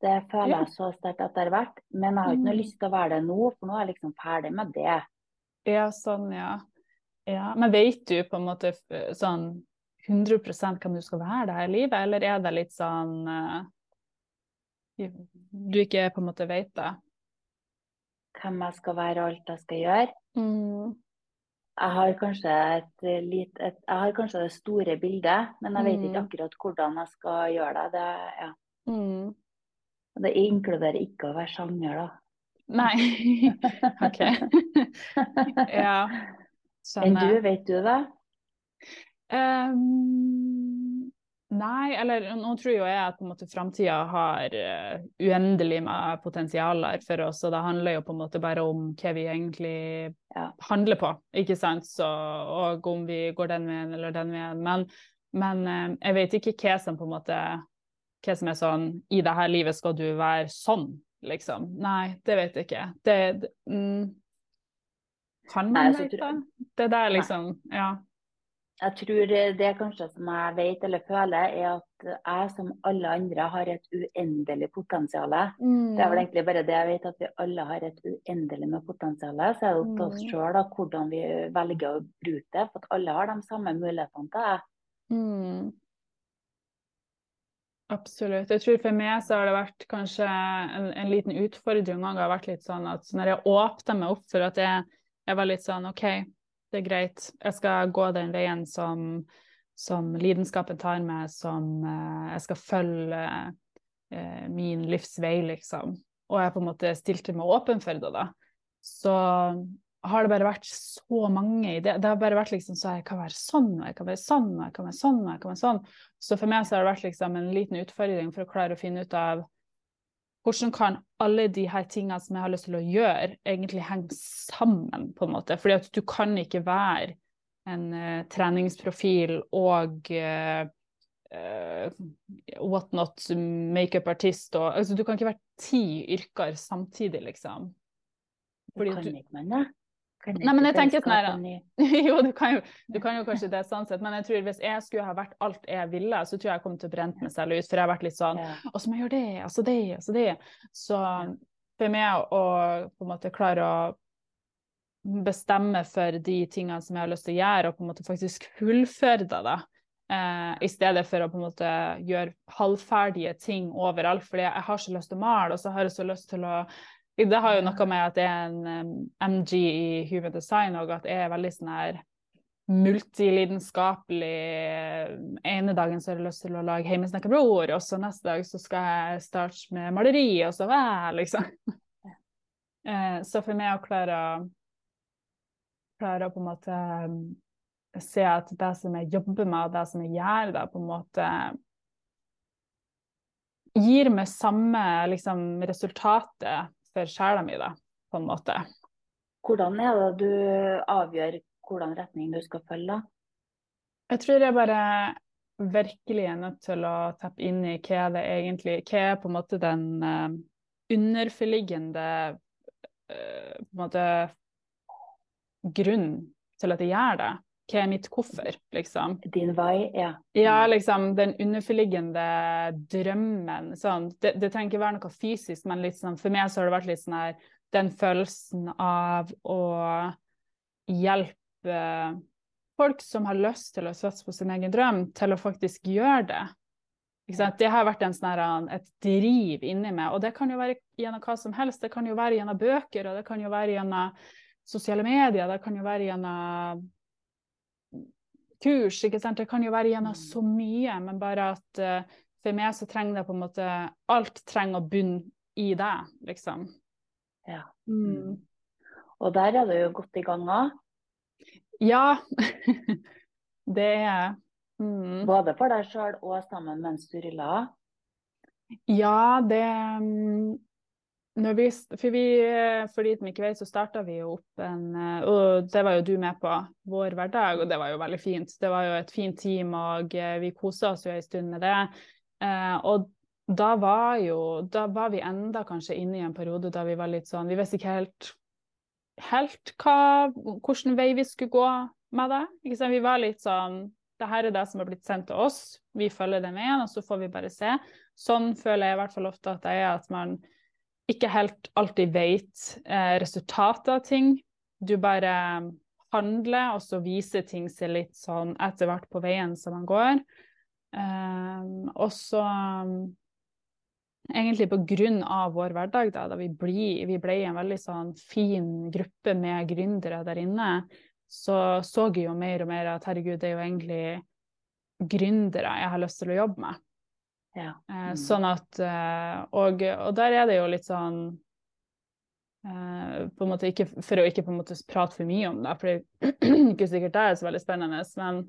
Det føler jeg så sterkt at det har vært. Men jeg har ikke noe Mm. lyst til å være det nå, for nå er jeg liksom ferdig med det. ja, sånn, ja. ja. Men vet du på en måte sånn 100 hvem du skal være det her livet, eller er det litt sånn uh, Du ikke på en måte vet det? Hvem jeg skal være og alt jeg skal gjøre. Mm. Jeg har lit, et, jeg har kanskje det store bildet, men jeg vet ikke Mm. akkurat hvordan jeg skal gjøre det. Det, ja. Mm. Og det inkluderer ikke å være sanger, da. Nei. OK. ja. Enn du, vet du det? Um, nei, eller nå tror jo jeg at på en måte framtida har uh, uendelig med potensialer for oss, og det handler jo på en måte bare om hva vi egentlig Ja. handler på, ikke sant, Så, og om vi går den veien eller den veien. Men, men uh, jeg vet ikke hva som på en måte hva som er sånn I det her livet skal du være sånn, liksom. Nei, det vet jeg ikke. Det, det mm, Kan man Nei, vite det? Det der liksom Ja. jeg tror det kanskje som jeg vet eller føler, er at jeg som alle andre har et uendelig potensial. Mm. Det er vel egentlig bare det jeg vet, at vi alle har et uendelig med potensial. Så er det opp til oss Mm. sjøl hvordan vi velger å bruke det. For at alle har de samme mulighetene til det. Mm. Absolutt. Jeg tror for meg så har det vært kanskje en, en liten utfordring ganger har sånn når jeg åpner meg opp for at jeg, jeg var litt sånn OK, det er greit, jeg skal gå den veien som, som lidenskapen tar meg, som uh, jeg skal følge uh, min livsvei, liksom. Og jeg på en måte stilte meg åpen for det, da. Så har det bare vært så mange ideer. Det har bare vært liksom så jeg kan være sånn, og jeg kan være sånn, og jeg kan være sånn, og jeg kan være sånn. Så for meg så har det vært liksom en liten utfordring for å klare å finne ut av hvordan kan alle de her tingene som jeg har lyst til å gjøre, egentlig henge sammen, på en måte. Fordi at du kan ikke være en uh, treningsprofil og uh, uh, whatnot, makeup-artist og altså, Du kan ikke være ti yrker samtidig, liksom. Fordi kan du- ikke man det? Nei, men jeg tenker sånn jo, du kan jo, du kan jo kanskje det sånn sett, men jeg tror hvis jeg skulle ha vært alt jeg ville, så tror jeg jeg kom til å brent meg selv ut, for jeg har vært litt sånn og så må jeg gjøre det, og så det, og så det. Så for meg å på en måte klare å bestemme for de tingene som jeg har lyst til å gjøre, og på en måte faktisk fullføre det, da. Eh, I stedet for å på en måte gjøre halvferdige ting overalt. fordi jeg har så lyst til å male, og så har jeg så lyst til å Det har jo noe med at det er en um, MG i Human Design, og at jeg er veldig sånn her multilidenskapelig. ene dagen så har jeg lyst til å lage hjemmesnekra bror, og så neste dag så skal jeg starte med maleri, og så væ, liksom. Eh, så for meg å klare å klare å på en måte um, se at det som jeg jobber med, og det som jeg gjør, da på en måte gir meg samme liksom, resultatet for sjela mi, da, på en måte. Hvordan er det du avgjør hvordan retning du skal følge? Jeg tror jeg bare virkelig er nødt til å tappe inn i hva det egentlig Hva er på en måte den uh, underforliggende uh, på en måte grunnen til at jeg gjør det? Hva er mitt hvorfor, liksom? Din vei, ja. Ja, liksom den underforliggende drømmen. Sånn. Det, det trenger ikke være noe fysisk, men sånn, for meg så har det vært litt sånn her den følelsen av å hjelpe folk som har lyst til å satse på sin egen drøm, til å faktisk gjøre det. Det har vært en sånn et driv inni meg, og det kan jo være gjennom hva som helst. Det kan jo være gjennom bøker, og det kan jo være gjennom sosiale medier, det kan jo være gjennom kurs, ikke sant. Det kan jo være gjennom så mye, men bare at uh, for meg så trenger det på en måte Alt trenger å bunne i deg, liksom. Ja. Mm. Og der er du jo godt i gang òg. Ja, det er jeg. Mm. Både for deg sjøl og sammen mens du ruller. Ja, det mm, vi, For vi, for de som ikke vet, så starta vi jo opp en eh, Og det var jo du med på, vår hverdag, og det var jo veldig fint. Det var jo et fint team, og eh, vi kosa oss jo en stund med det. Eh, og da var jo Da var vi enda kanskje inne i en periode da vi var litt sånn Vi visste ikke helt helt hva, hvilken vei vi skulle gå med det. Ikke sant? Vi var litt sånn det her er det som har blitt sendt til oss, vi følger den veien, og så får vi bare se. Sånn føler jeg i hvert fall ofte at det er, at man ikke helt alltid vet eh, resultatet av ting. Du bare handler, og så viser ting seg litt sånn etter hvert på veien som man går. Eh, og så um, egentlig på grunn av vår hverdag, da, da vi, bli, vi ble en veldig sånn fin gruppe med gründere der inne, så så jeg jo mer og mer at herregud, det er jo egentlig gründere jeg har lyst til å jobbe med. Ja. Eh, Mm. sånn at eh, og, og der er det jo litt sånn eh, på en måte ikke, For å ikke på en måte prate for mye om det, for det er ikke sikkert det er så veldig spennende, men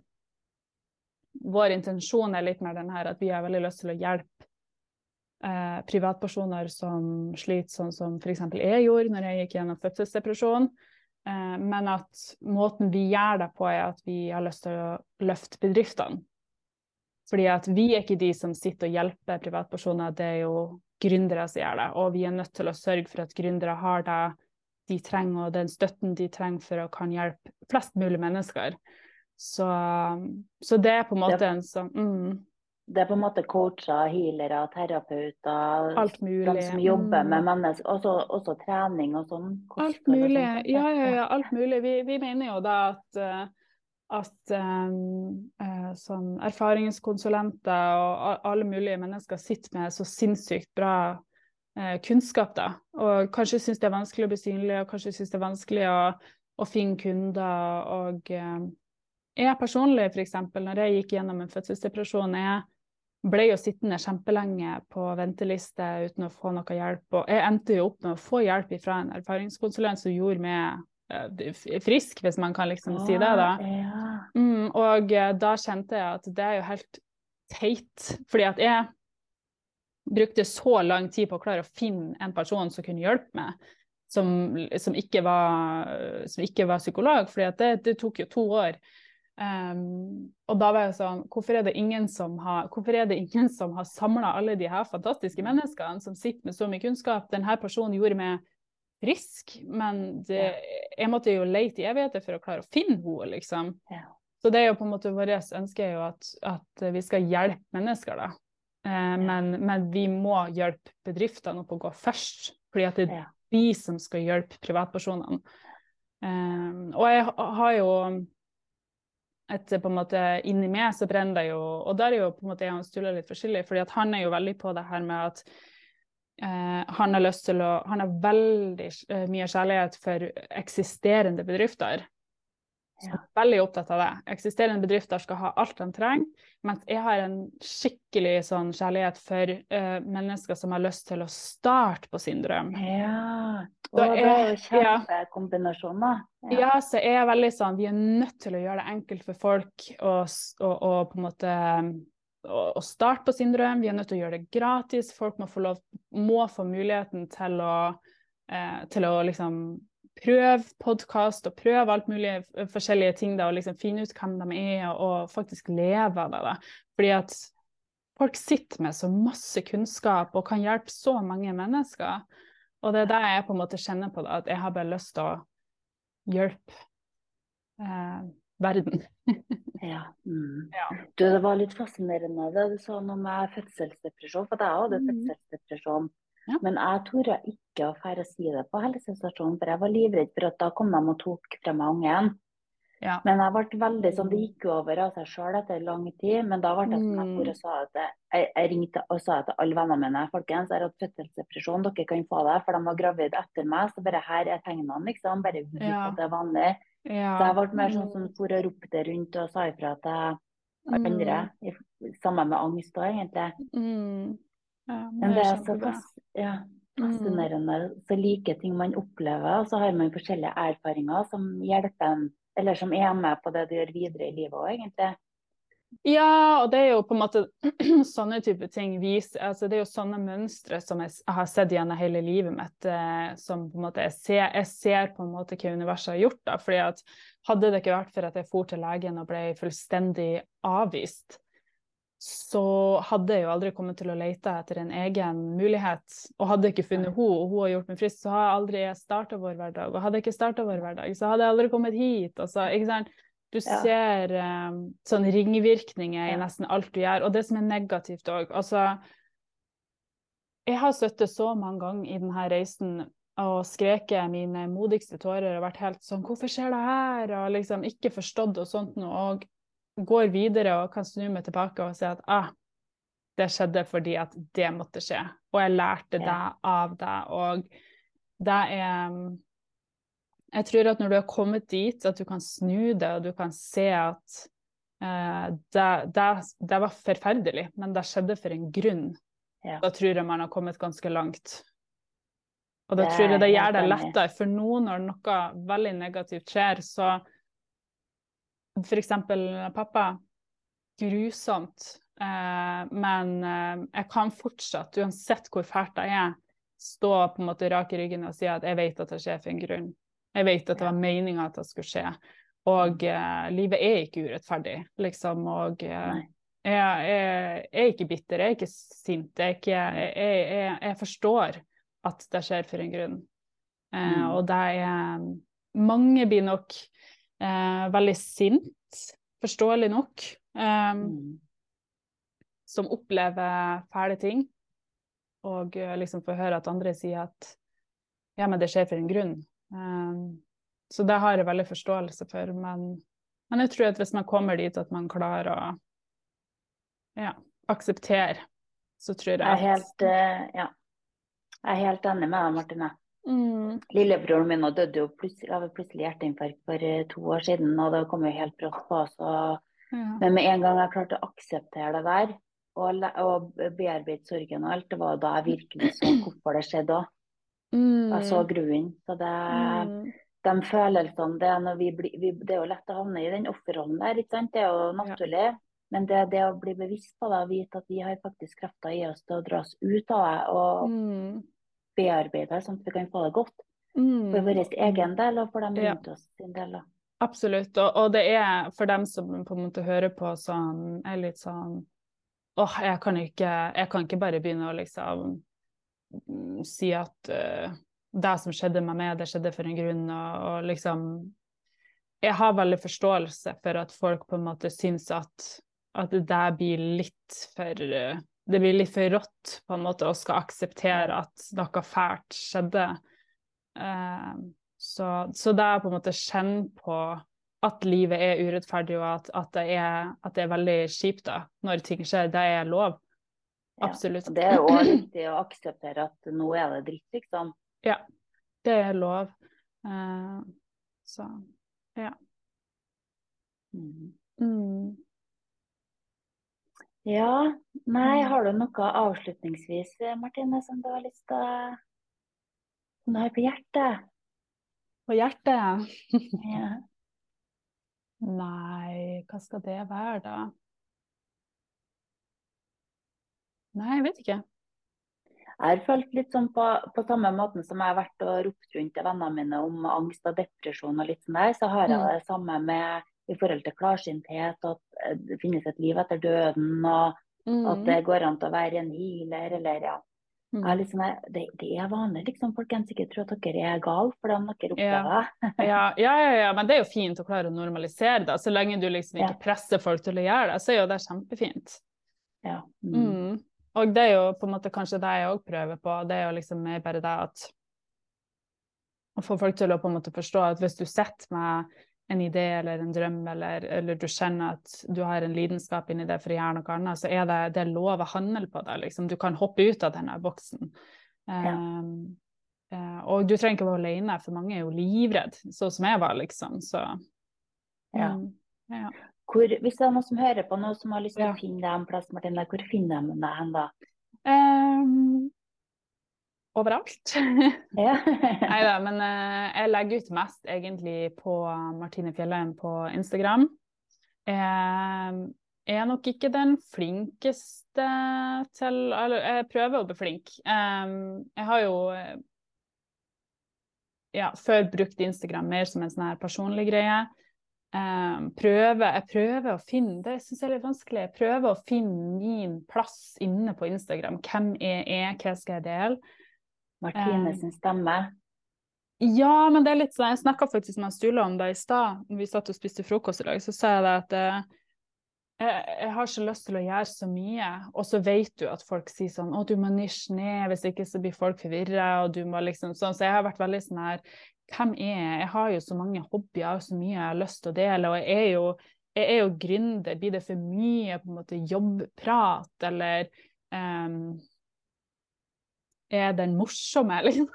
vår intensjon er litt mer den her at vi har veldig lyst til å hjelpe eh, privatpersoner som sliter sånn som f.eks. jeg gjorde når jeg gikk gjennom fødselsdepresjon. Eh, men at måten vi gjør det på, er at vi har lyst til å løfte bedriftene. Fordi at vi er ikke de som sitter og hjelper privatpersoner, det er jo gründere som gjør det. Og vi er nødt til å sørge for at gründere har det de trenger, og den støtten de trenger for å kan hjelpe flest mulig mennesker. Så, så det er på en måte en sånn mm. Det er på en måte coacher, healere, terapeuter, Alt mulig. de som jobber med Mm. mennesker, også, også trening og sånn. Alt mulig. Ja, ja, ja, alt mulig. Vi, vi mener jo da at, eh, at um, eh, sånn erfaringskonsulenter og alle mulige mennesker sitter med så sinnssykt bra eh, kunnskap, da. Og kanskje syns det er vanskelig å bli synlig, og kanskje syns det er vanskelig å, å finne kunder. Og eh, jeg personlig, f.eks., når jeg gikk gjennom en fødselsdepresjon, jeg ble jo sittende kjempelenge på venteliste uten å få noe hjelp. Og jeg endte jo opp med å få hjelp fra en erfaringskonsulent som gjorde meg eh, frisk, hvis man kan liksom si det, da. Mm, og eh, da kjente jeg at det er jo helt teit, fordi at jeg brukte så lang tid på å klare å finne en person som kunne hjelpe meg, som, som, ikke, var, som ikke var psykolog, fordi det, det tok jo to år. Um, og da var jeg sånn, hvorfor er det ingen som har, hvorfor er det ingen som har samla alle de her fantastiske menneskene som sitter med så mye kunnskap? Denne personen gjorde meg frisk, men det, jeg måtte jo lete i evigheter for å klare å finne henne, liksom. Ja. Så det er jo på en måte vårt ønske er jo at, at vi skal hjelpe mennesker, da. Eh, men, men vi må hjelpe bedriftene opp å gå først, fordi at det er Ja. de som skal hjelpe privatpersonene. Eh, og jeg har jo et på en måte inni meg så brenner det jo Og der er jo på en måte jeg og Sturla litt forskjellig, fordi at han er jo veldig på det her med at eh, han har lyst til å Han har veldig eh, mye kjærlighet for eksisterende bedrifter. Så jeg er veldig opptatt av det. Eksisterende bedrifter skal ha alt de trenger, mens jeg har en skikkelig sånn kjærlighet for eh, mennesker som har lyst til å starte på sin drøm. Ja. Og det er jo kjempekombinasjoner. ja. Ja, så jeg er veldig sånn Vi er nødt til å gjøre det enkelt for folk å på en måte å, starte på sin drøm. Vi er nødt til å gjøre det gratis. Folk må få, lov, må få muligheten til å, eh, til å liksom prøve podkast og prøve alt mulig forskjellige ting. Da, og liksom finne ut hvem de er, og, faktisk leve av det. Da. Fordi at folk sitter med så masse kunnskap og kan hjelpe så mange mennesker. Og det er der jeg på en måte kjenner på da, at jeg har bare lyst til å hjelpe eh, verden. Ja. Mm. Ja. Du, det var litt fascinerende det du sa noe med fødselsdepresjon, for jeg hadde mm. fødselsdepresjon. Ja. Men jeg torde ikke å fære si det på helsestasjonen, for jeg var livredd for at da kom de og tok fra meg ungen. Ja. Men jeg ble veldig sånn, det gikk jo over av seg sjøl etter lang tid. Men da ble det sånn jeg, Mm. og sa at jeg, jeg, jeg ringte og sa til alle vennene mine folkens, jeg har hatt fødselsdepresjon, dere kan få det. For de var gravide etter meg. Så bare her er tegnene, liksom. Bare vit Ja. at det er vanlig. Ja. Så jeg ble mer sånn som for og ropte rundt og sa ifra til andre. Mm. Sammen med angst òg, egentlig. Mm. Ja, Men det er så fas ja, Mm. Så like ting man opplever, og så har man forskjellige erfaringer som hjelper en, eller som er med på det du gjør videre i livet òg, egentlig. Ja, og det er jo på en måte sånne type ting viser altså Det er jo sånne mønstre som jeg, jeg har sett gjennom hele livet mitt, eh, som på en måte jeg ser, jeg ser på en måte hva universet har gjort. da, fordi at Hadde det ikke vært for at jeg for til legen og ble fullstendig avvist, så hadde jeg jo aldri kommet til å lete etter en egen mulighet. Og hadde jeg ikke funnet henne, og hun har gjort meg frisk, så har jeg aldri starta vår hverdag. Og hadde jeg ikke starta vår hverdag, så hadde jeg aldri kommet hit. Og så, ikke sant? Du Ja. ser um, sånne ringvirkninger i nesten alt du gjør. Og det som er negativt òg Altså, jeg har sittet så mange ganger i denne reisen og skreket mine modigste tårer og vært helt sånn Hvorfor skjer det her? Og liksom ikke forstått og sånt noe. Og går videre og kan snu meg tilbake og si at ah, det skjedde fordi at det måtte skje. Og jeg lærte Ja. det av deg. Og det er Jeg tror at når du har kommet dit at du kan snu det, og du kan se at eh, det, det, det var forferdelig, men det skjedde for en grunn, Ja. da tror jeg man har kommet ganske langt. Og da Det tror jeg det gjør det lettere. For nå når noe veldig negativt skjer, så eksempel pappa, grusomt. Eh, men eh, jeg kan fortsatt, uansett hvor fælt det er, stå på en måte rak i ryggen og si at jeg vet at det skjer for en grunn. Jeg vet at det var meninga at det skulle skje. Og eh, livet er ikke urettferdig, liksom. Og eh, jeg, jeg, jeg er ikke bitter, jeg er ikke sint. Jeg, ikke, jeg, forstår at det skjer for en grunn. Eh, Mm. og det er Mange blir nok eh, veldig sint forståelig nok, um, Mm. som opplever fæle ting, og eh, liksom får høre at andre sier at ja, men det skjer for en grunn. Um, så det har jeg veldig forståelse for, men, men jeg tror at hvis man kommer dit at man klarer å ja, akseptere, så tror jeg Jeg er at helt, eh, ja. jeg er helt enig med deg, Martine. mm, Lillebroren min døde jo plutselig, av plutselig hjerteinfarkt for eh, to år siden, og det kom jo helt brått på og ja. Men med en gang jeg klarte å akseptere det der, og, og bearbeide sorgen og alt, det var da jeg virkelig så hvorfor det skjedde òg. Jeg så Mm, grunnen. Så det, mm, de følelsene det er, når vi blir, vi, det er jo lett å havne i den offerrollen der, ikke sant? Det er jo naturlig. Men det, det å bli bevisst på det og vite at vi har faktisk krefter i oss til å dra oss ut av det og mm, bearbeide det, sånn at vi kan få det godt mm. for vår egen del og for dem Ja. rundt oss sin del. da. Absolutt. Og, og det er for dem som på en måte hører på sånn, er litt sånn åh, jeg kan ikke, jeg kan ikke bare begynne å liksom mm, si at uh, det som skjedde med meg, det skjedde for en grunn, og, og liksom Jeg har veldig forståelse for at folk på en måte syns at, at det blir litt for uh, Det blir litt for rått, på en måte, å skal akseptere at noe fælt skjedde. Eh, så, så det er på en måte kjenne på at livet er urettferdig, og at, at, det, er, at det er veldig kjipt da, når ting skjer. Det er lov. Ja. Absolutt. Og det er òg viktig å akseptere at nå er det dritt, liksom. Ja, det er lov. Uh, så ja. Mm. Mm. Ja, nei, Mm. har du noe avslutningsvis, Martine, som du har lyst til å Som du har på hjertet? På hjertet? Ja. Nei, hva skal det være, da? Nei, jeg vet ikke. Jeg har følt litt sånn på, på samme måten som jeg har vært og ropt rundt til vennene mine om angst og depresjon og litt sånn der, så har jeg Mm. det samme med i forhold til klarsynthet, at eh, det finnes et liv etter døden, og at det går an til å være en healer, eller ja. Mm. Sånn det, det er vanlig, liksom. Folkens ikke tror at dere er gale fordi om dere opplever det. Ja, ja, ja, ja, men det er jo fint å klare å normalisere det. Så lenge du liksom ikke presser folk til å gjøre det, så er jo det kjempefint. Ja. Mm. Og det er jo på en måte kanskje det jeg òg prøver på. Det er jo liksom mer bare det at Å få folk til å på en måte forstå at hvis du sitter med en idé eller en drøm, eller, eller du kjenner at du har en lidenskap inni det for å gjøre noe annet, så er det, det er lov å handle på det. Liksom. Du kan hoppe ut av denne boksen. Ja. Um, uh, og du trenger ikke være alene, for mange er jo livredd, sånn som jeg var, liksom. Så Ja. mm, ja. Hvor, hvis det er noen som hører på nå som har lyst til Ja. å finne deg en plass, Martine, hvor finner de deg hen da? Um, overalt. Nei da, men uh, jeg legger ut mest egentlig på Martine Fjellheim på Instagram. Jeg er nok ikke den flinkeste til Eller jeg prøver å bli flink. Um, jeg har jo eh, ja, før brukt Instagram mer som en sånn her personlig greie. Um, prøve, jeg prøver å finne Det synes jeg er litt vanskelig. Jeg prøver å finne min plass inne på Instagram. Hvem jeg er, hva skal jeg dele? Martine Eh. sin stemme. Ja, men det er litt sånn Jeg snakka faktisk med Stule om det i stad. Vi satt og spiste frokost i dag. Så sa jeg det at eh, jeg, jeg har ikke lyst til å gjøre så mye, og så vet du at folk sier sånn Å, du må nisje ned, hvis ikke så blir folk forvirra, og du må liksom sånn. Så jeg har vært veldig sånn her Hvem er jeg? Jeg har jo så mange hobbyer, og så mye jeg har lyst til å dele, og jeg er jo, jeg er jo gründer. Blir det for mye på en måte jobbprat, eller um, er den morsomme, liksom?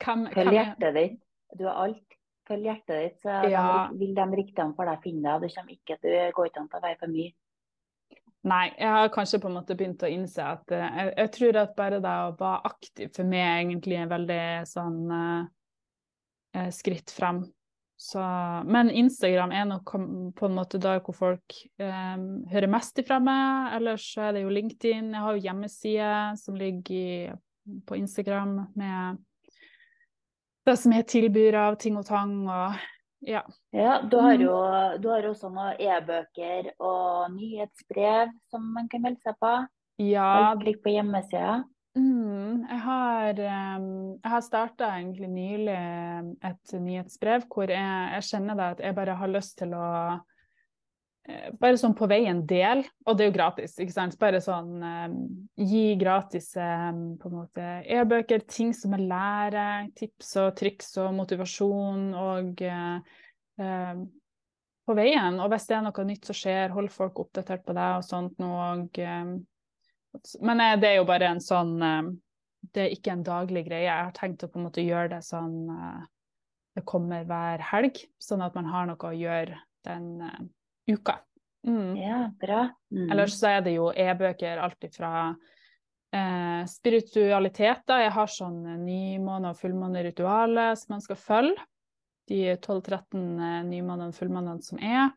Hvem, Følg er hjertet ditt. Du har alt. Følg hjertet ditt, så Ja. de, vil de riktige for deg finne deg. Det kommer ikke, du går ikke an til å være for mye. Nei, jeg har kanskje på en måte begynt å innse at eh, jeg, jeg tror at bare det å være aktiv for meg egentlig er veldig sånn eh, eh, skritt frem. Så, men Instagram er nok på en måte der hvor folk eh, hører mest ifra meg. Ellers er det jo LinkedIn. Jeg har jo hjemmeside som ligger i, på Instagram med det som jeg tilbyr av ting og tang. og ja. Ja, du har Mm. jo du har også noen e-bøker og nyhetsbrev som man kan melde seg på. Ja, Klikk på hjemmesida. Mm, jeg har, um, har starta egentlig nylig et nyhetsbrev hvor jeg, jeg kjenner da at jeg bare har lyst til å eh, bare sånn på veien del, og det er jo gratis, ikke sant. Bare sånn um, gi gratis um, på en måte e-bøker, ting som er lære, tips og triks og motivasjon og uh, uh, på veien. Og hvis det er noe nytt som skjer, hold folk oppdatert på deg og sånt noe. Og, um, men det er jo bare en sånn Det er ikke en daglig greie. Jeg har tenkt å på en måte gjøre det sånn uh, det kommer hver helg, sånn at man har noe å gjøre den uka. Mm. Ja, bra. Mm. Ellers så er det jo e-bøker alt ifra eh, spiritualiteter. Jeg har sånn nymåne- og fullmåneritualer som man skal følge. De 12-13 eh, nymånene og fullmånene som er.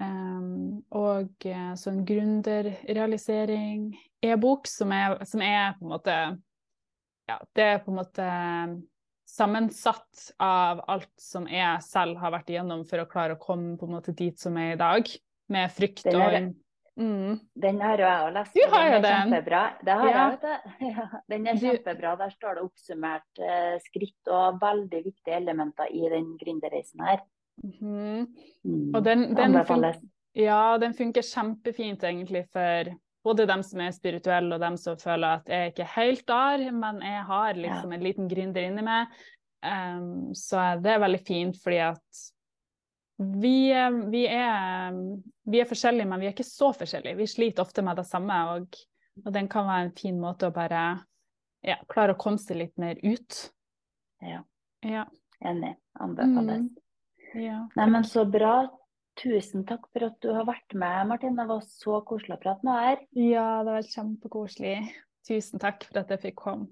Um, og sånn gründerrealisering, e-bok, som, som, er på en måte Ja, det er på en måte sammensatt av alt som jeg selv har vært igjennom for å klare å komme på en måte dit som er i dag, med frykt den er, og mm. Den har jo jeg òg lest. Du har jo den. Det har ja. jeg. Ja, den er kjempebra. Der står det oppsummert eh, skritt og veldig viktige elementer i den gründerreisen her. Mm -hmm. mm. Og den, den, funker, ja, den funker kjempefint egentlig for både dem som er spirituelle, og dem som føler at jeg ikke er helt der, men jeg har liksom en liten gründer inni meg. Um, så det er veldig fint, fordi at vi, vi, er, vi, er, forskjellige, men vi er ikke så forskjellige. Vi sliter ofte med det samme, og, og den kan være en fin måte å bare ja, klare å komme seg litt mer ut. Ja. ja. Enig. Anbefales. Mm. Ja. Nei, så bra. Tusen takk for at du har vært med, Martin. Det var så koselig å prate med deg. Ja, det var kjempekoselig. Tusen takk for at jeg fikk komme.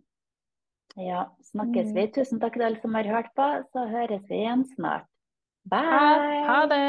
Ja, snakkes vi. Mm. Tusen takk til alle som har hørt på. Så høres vi igjen snart. Bye! Ha, ha det!